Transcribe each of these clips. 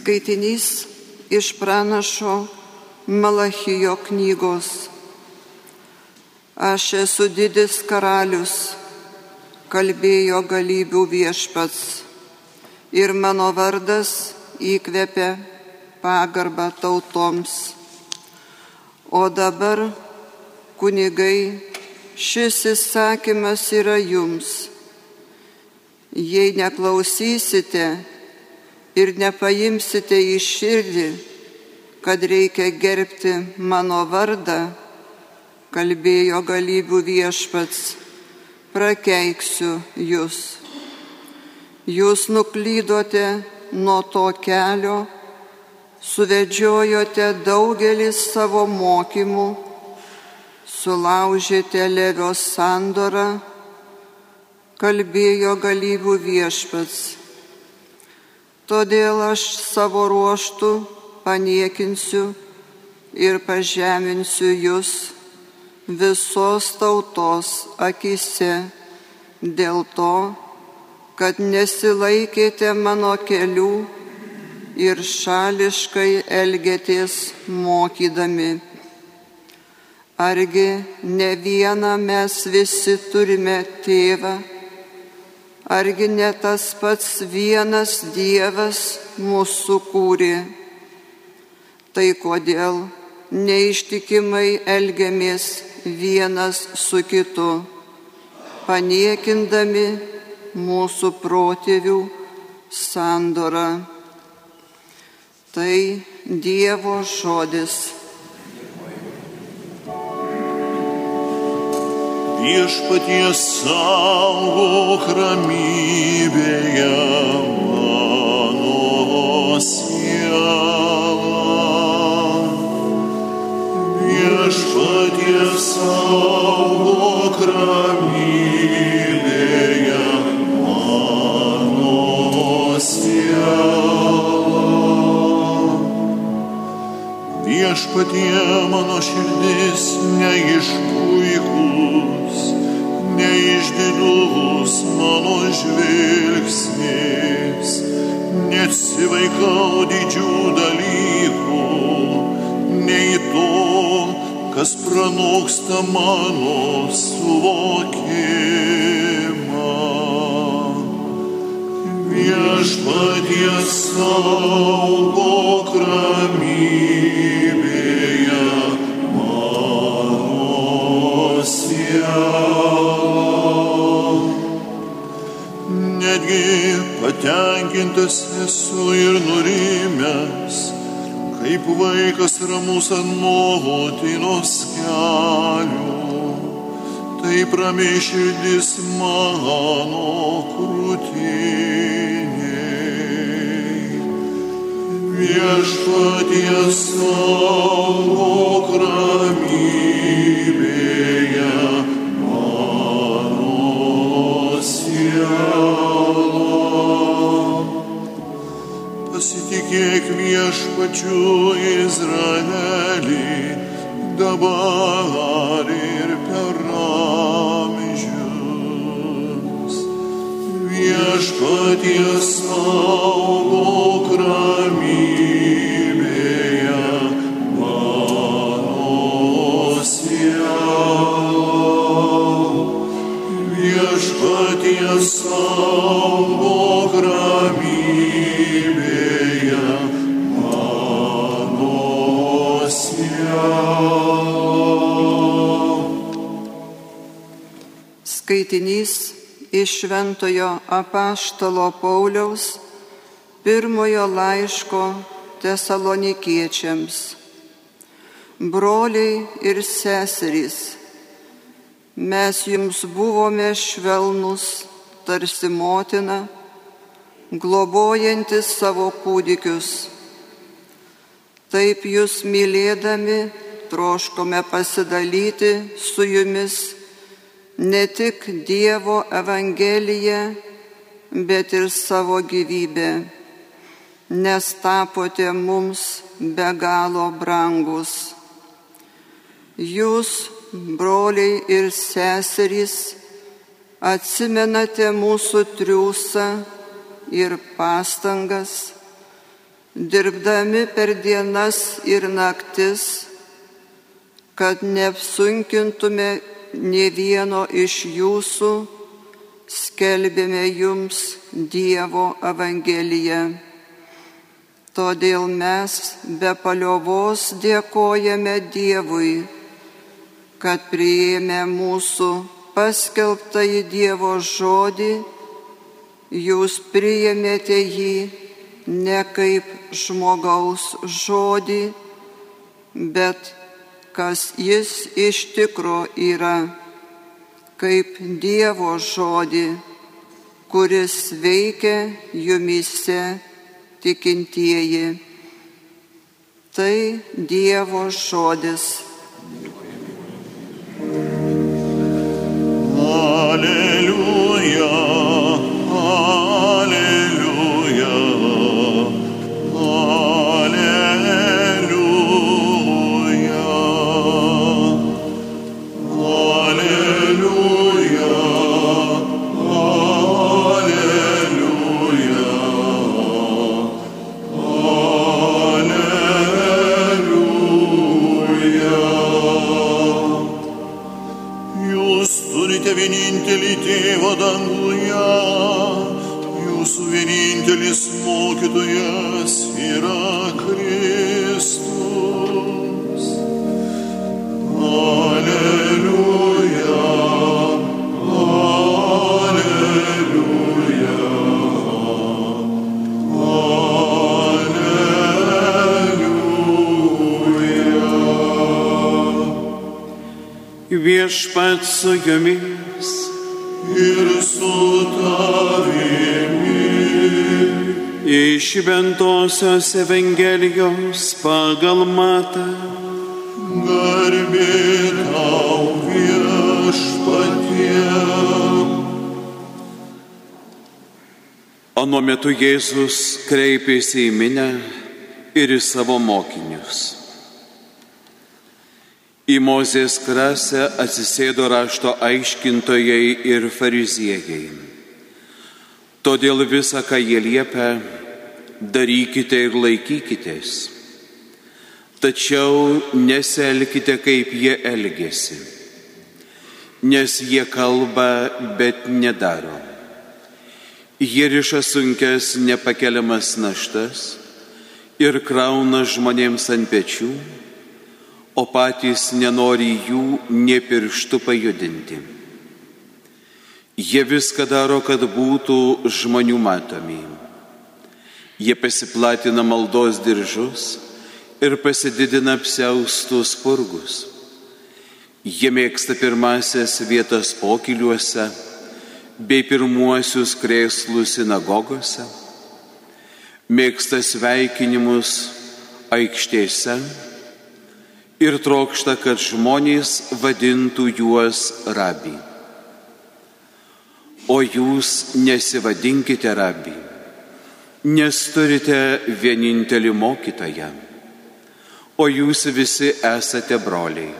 Skaitinys iš pranašo Malachijo knygos. Aš esu didis karalius, kalbėjo galybių viešpats, ir mano vardas įkvepia pagarbą tautoms. O dabar, kunigai, šis įsakymas yra jums. Jei neklausysite, ir nepaimsite į širdį, kad reikia gerbti mano vardą, kalbėjo galybių viešpats, prakeiksiu jūs. Jūs nuklydote nuo to kelio, suvedžiojote daugelį savo mokymų, sulaužėte levios sandorą, kalbėjo galybių viešpats Todėl aš savo ruoštų paniekinsiu ir pažeminsiu jūs visos tautos akise dėl to, kad nesilaikėte mano kelių ir šališkai elgėtės mokydami. Argi ne vieną mes visi turime tėvą, Argi ne tas pats vienas Dievas mūsų kūrė? Tai kodėl neištikimai elgiamės vienas su kitu, paniekindami mūsų protėvių sandorą. Tai Dievo žodis. Viešpaties saugok ramybėje mano siela. Viešpaties saugok ramybėje mano siela. Viešpatie mano širdis neišpuikus neišdidus mano žvilgsnis, nesivaikau didžių dalykų, nei to, kas pranoksta mano suvokimą. Viešpaties saugok ramybėje patenkintas esu ir nurimęs, kaip vaikas ramus ant motinos kelių. Taip ramiai širdis mano krūtiniai. Viešpaties saugok ramybėje pasitikėk viešpačiu Izraelį dabar ir per amžius. Viešpaties saugok ramybėje Šventojo apaštalo Pauliaus pirmojo laiško tesalonikiečiams. Broliai ir seserys, mes jums buvome švelnus tarsi motina, globojantis savo kūdikius. Taip jūs mylėdami troškome pasidalyti su jumis ne tik Dievo Evangeliją, bet ir savo gyvybę, nes tapote mums be galo brangus. Jūs, broliai ir seserys, atsimenate mūsų triūsą ir pastangas, dirbdami per dienas ir naktis, kad neapsunkintume ne vieno iš jūsų, skelbėme jums Dievo Evangeliją. Todėl mes be paliovos dėkojame Dievui, kad priėmė mūsų paskelbtą į Dievo žodį, jūs priėmėte jį ne kaip žmogaus žodį, bet kas jis iš tikro yra, kaip Dievo žodį, kuris veikia jumise tikintieji. Tai Dievo žodis. Mokytojas yra Kristus. Alleluja, alleluja, alleluja. Viešpat su jumis. Ir su tavimi. Iš Šventosios Evangelijos pagal matą. Garbė tau viešpatie. Anu metu Jėzus kreipėsi į minę ir į savo mokinius. Į Mozės krasę atsisėdo rašto aiškintojai ir fariziejai. Todėl visą, ką jie liepia, darykite ir laikykitės. Tačiau neselkite, kaip jie elgesi, nes jie kalba, bet nedaro. Jie riša sunkes nepakeliamas naštas ir krauna žmonėms ant pečių, o patys nenori jų nie pirštų pajudinti. Jie viską daro, kad būtų žmonių matomi. Jie pasiplatina maldos diržus ir pasididina apseustus purgus. Jie mėgsta pirmasias vietas pokyliuose bei pirmuosius krėslus sinagogose, mėgsta sveikinimus aikštėse ir trokšta, kad žmonės vadintų juos rabi. O jūs nesivadinkite rabi, nes turite vienintelį mokytoją, o jūs visi esate broliai.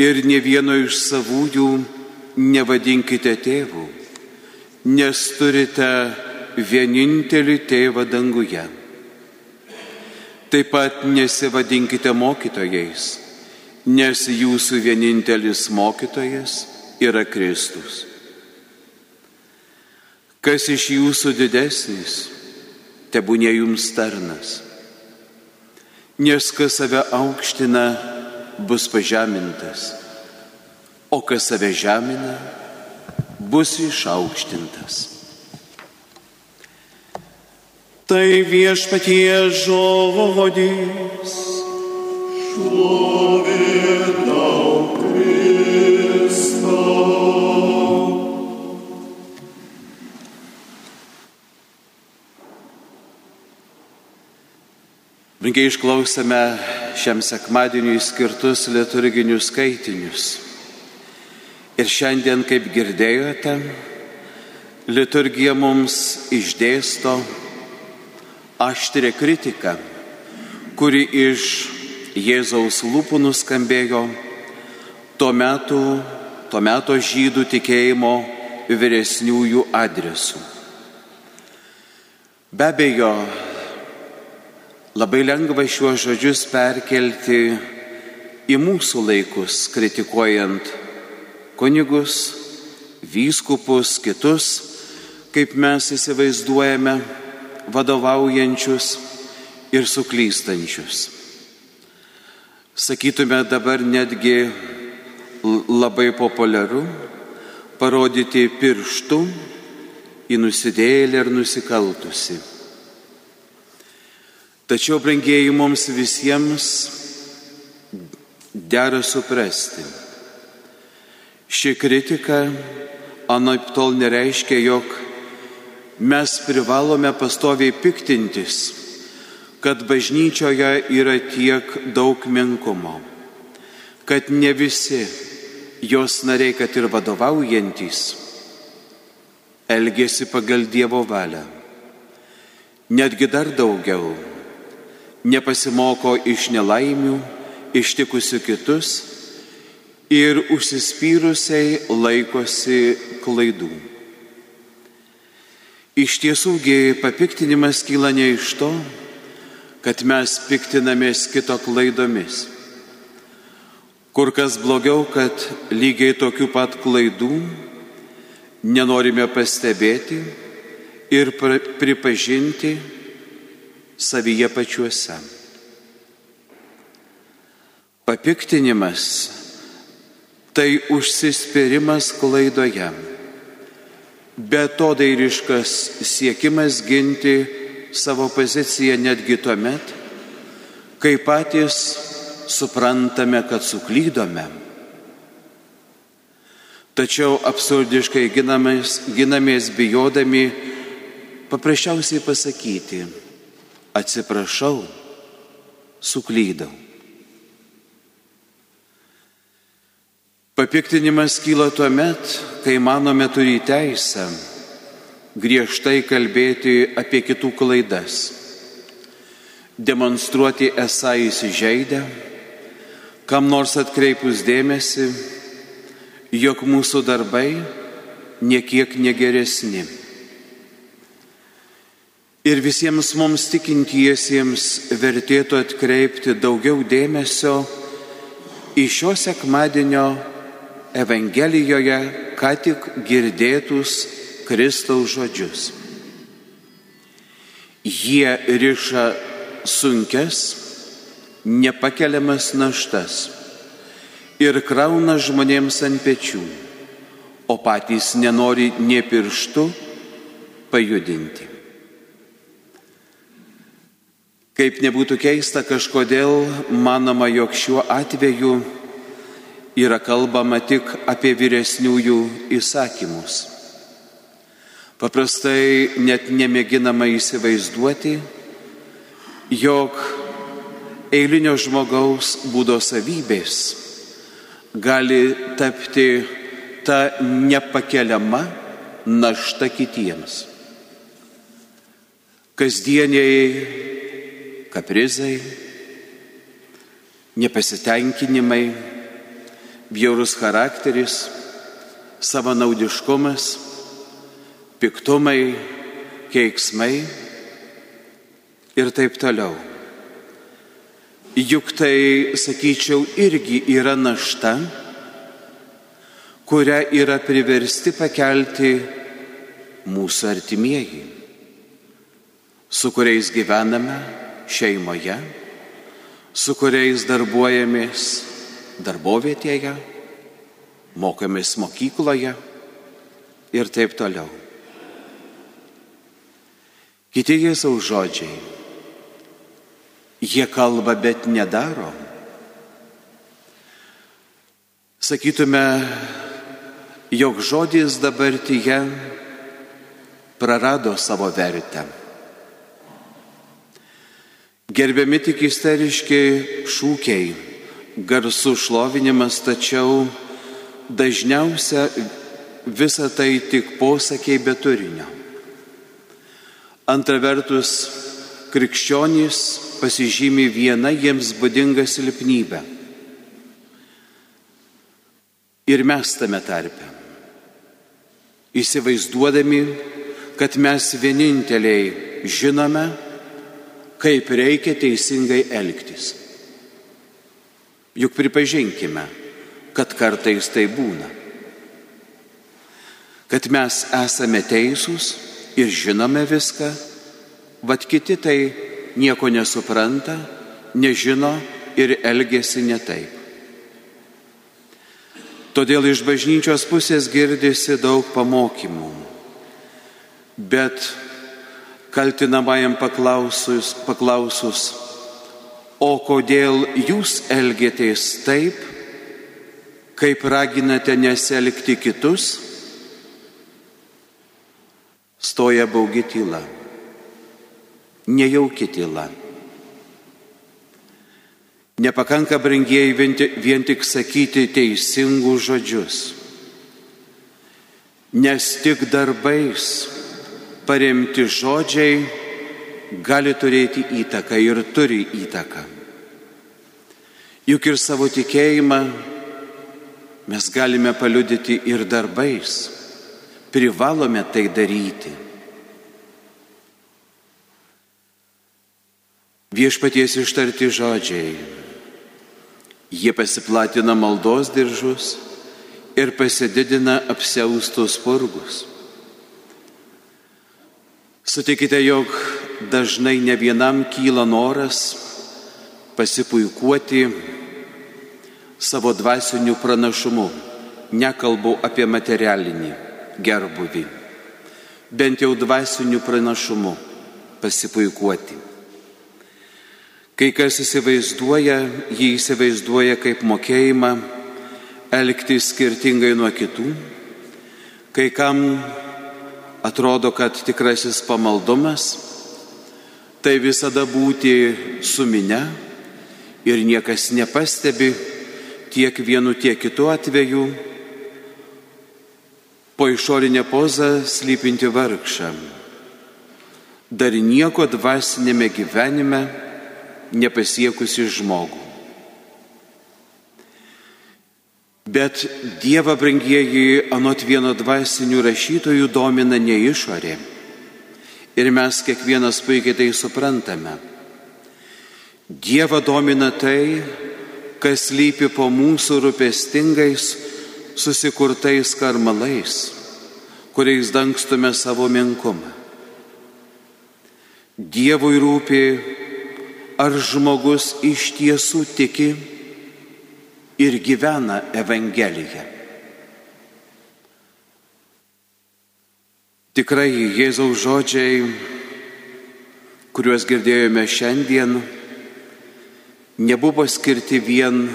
Ir ne vieno iš savųjų nevadinkite tėvų, nes turite vienintelį tėvą danguje. Taip pat nesivadinkite mokytojais, nes jūsų vienintelis mokytojas yra Kristus. Kas iš jūsų didesnis, tebūnė jums tarnas, nes kas save aukština, bus pažemintas, o kas save žemina, bus išaukštintas. Tai viešpatie žodis. Šlovė Brangiai išklausėme šiam sekmadieniui skirtus liturginius skaitinius. Ir šiandien, kaip girdėjote, liturgija mums išdėsto aštrę kritiką, kuri iš Jėzaus lūpų nuskambėjo tuo metu, tuo metu žydų tikėjimo vyresniųjų adresų. Be abejo, Labai lengva šiuos žodžius perkelti į mūsų laikus, kritikuojant kunigus, vyskupus, kitus, kaip mes įsivaizduojame, vadovaujančius ir suklystančius. Sakytume dabar netgi labai populiaru parodyti pirštų į nusidėlį ir nusikaltusi. Tačiau, brangieji, mums visiems dera suprasti. Ši kritika anaip tol nereiškia, jog mes privalome pastoviai piktintis, kad bažnyčioje yra tiek daug menkumo, kad ne visi jos nariai, kad ir vadovaujantis, elgėsi pagal Dievo valią. Netgi dar daugiau, nepasimoko iš nelaimių, ištikusių kitus ir užsispyrusiai laikosi klaidų. Iš tiesųgi papiktinimas kyla ne iš to, kad mes piktinamės kito klaidomis Kur kas blogiau, kad lygiai tokių pat klaidų nenorime pastebėti ir pripažinti savyje pačiuose. Papiktinimas tai užsispyrimas klaidoje, betodairiškas siekimas ginti savo poziciją netgi tuo met, kai patys suprantame, kad suklydome. Tačiau absurdiškai ginamės, ginamės bijodami paprasčiausiai pasakyti, atsiprašau, suklydau. Papiktinimas kyla tuo met, kai manome turi teisę griežtai kalbėti apie kitų klaidas, demonstruoti esą įsižeidę kam nors atkreipus dėmesį, jog mūsų darbai niekiek negeresni. Ir visiems mums tikintiesiems vertėtų atkreipti daugiau dėmesio į šio sekmadienio Evangelijoje ką tik girdėtus Kristaus žodžius. Jie riša sunkes, nepakeliamas naštas ir krauna žmonėms ant pečių, o patys nenori nie pirštų pajudinti. Kaip nebūtų keista, kažkodėl manoma, jog šiuo atveju yra kalbama tik apie vyresniųjų įsakymus. Paprastai net nemėginama įsivaizduoti, jog eilinio žmogaus būdo savybės gali tapti ta nepakeliama našta kitiems. Kasdieniai kaprizai, nepasitenkinimai, bjaurus charakteris, savanaudiškumas, piktumai, keiksmai ir taip toliau. Juk tai, sakyčiau, irgi yra našta, kurią yra priversti pakelti mūsų artimieji, su kuriais gyvename šeimoje, su kuriais darbuojamės darbovietėje, mokomės mokykloje ir taip toliau. Kiti Jėzaus žodžiai Jie kalba, bet nedaro. Sakytume, jog žodis dabartyje prarado savo vertę. Gerbiami tik isteriški šūkiai, garsų šlovinimas, tačiau dažniausia visa tai tik posakiai be turinio. Antra vertus, krikščionys pasižymi viena jiems būdinga silpnybė. Ir mes tame tarpe. Įsivaizduodami, kad mes vieninteliai žinome, kaip reikia teisingai elgtis. Juk pripažinkime, kad kartais tai būna. Kad mes esame teisūs ir žinome viską, vad kiti tai nieko nesupranta, nežino ir elgesi ne taip. Todėl iš bažnyčios pusės girdisi daug pamokymų. Bet kaltinamajam paklausus, paklausus, o kodėl jūs elgėtės taip, kaip raginate neselgti kitus, stoja baugi tyla, nejauki tyla. Nepakanka brangieji vien tik sakyti teisingus žodžius, nes tik darbais paremti žodžiai gali turėti įtaką ir turi įtaką. Juk ir savo tikėjimą mes galime paliudyti ir darbais, privalome tai daryti. Viešpaties ištarti žodžiai Jie pasiplatina maldos diržus ir pasididina apseustus purgus. Sutikite, jog dažnai ne vienam kyla noras pasipuikuoti savo dvasinių pranašumų. Nekalbu apie materialinį gerbuvį, bent jau dvasinių pranašumų pasipuikuoti. Kai kas įsivaizduoja, jį įsivaizduoja kaip mokėjimą elgtis skirtingai nuo kitų, kai kam atrodo, kad tikrasis pamaldumas tai visada būti su minė ir niekas nepastebi tiek vienu, tiek kitu atveju po išorinę pozą slypinti vargšą. Dar nieko dvasinėme gyvenime nepasiekusi žmogų. Bet Dievą brangieji anot vieno dvasinių rašytojų domina ne išorė. Ir mes kiekvienas puikiai tai suprantame. Dievą domina tai, kas lypi po mūsų rūpestingais, susikurtais karmalais, kuriais dangstume savo menkumą. Dievui rūpi ar žmogus iš tiesų tiki ir gyvena Evangeliją. Tikrai Jėzaus žodžiai, kuriuos girdėjome šiandien, nebuvo skirti vien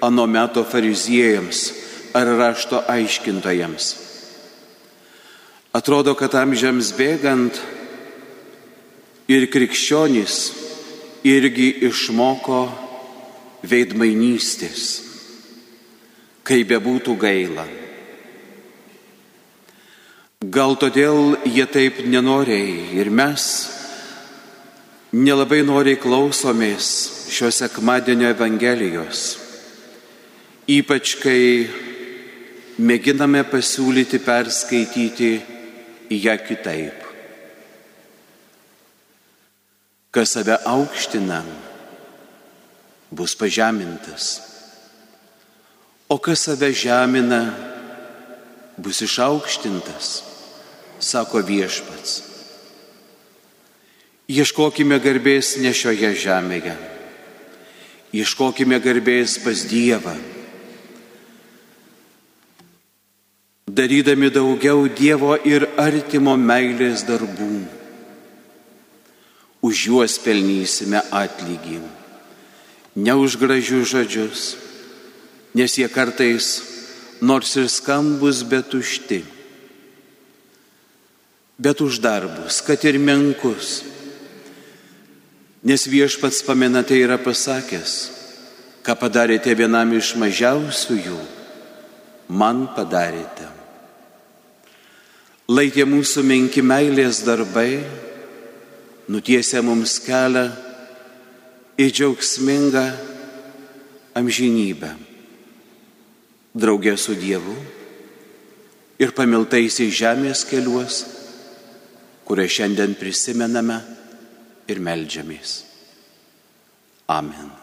ano meto fariziejams ar rašto aiškintojams. Atrodo, kad amžiams bėgant ir krikščionys irgi išmoko veidmainystės, kai bebūtų gaila. Gal todėl jie taip nenoriai ir mes nelabai noriai klausomės šios sekmadienio Evangelijos, ypač kai mėginame pasiūlyti perskaityti ją kitaip. Kas save aukština, bus pažemintas. O kas save žemina, bus išaukštintas, sako viešpats. Ieškokime garbės ne šioje žemėje. Ieškokime garbės pas Dievą. Darydami daugiau Dievo ir artimo meilės darbų už juos pelnysime atlygį. Ne už gražius žodžius, nes jie kartais nors ir skambus, bet užti. Bet už darbus, kad ir menkus. Nes viešpats pamenate yra pasakęs, ką padarėte vienam iš mažiausiųjų, man padarėte. Lai tie mūsų menki meilės darbai nutiesia mums kelią į džiaugsmingą amžinybę. Draugė su Dievu ir pamiltais į žemės keliuos, kurią šiandien prisimename ir melžiamės. Amen.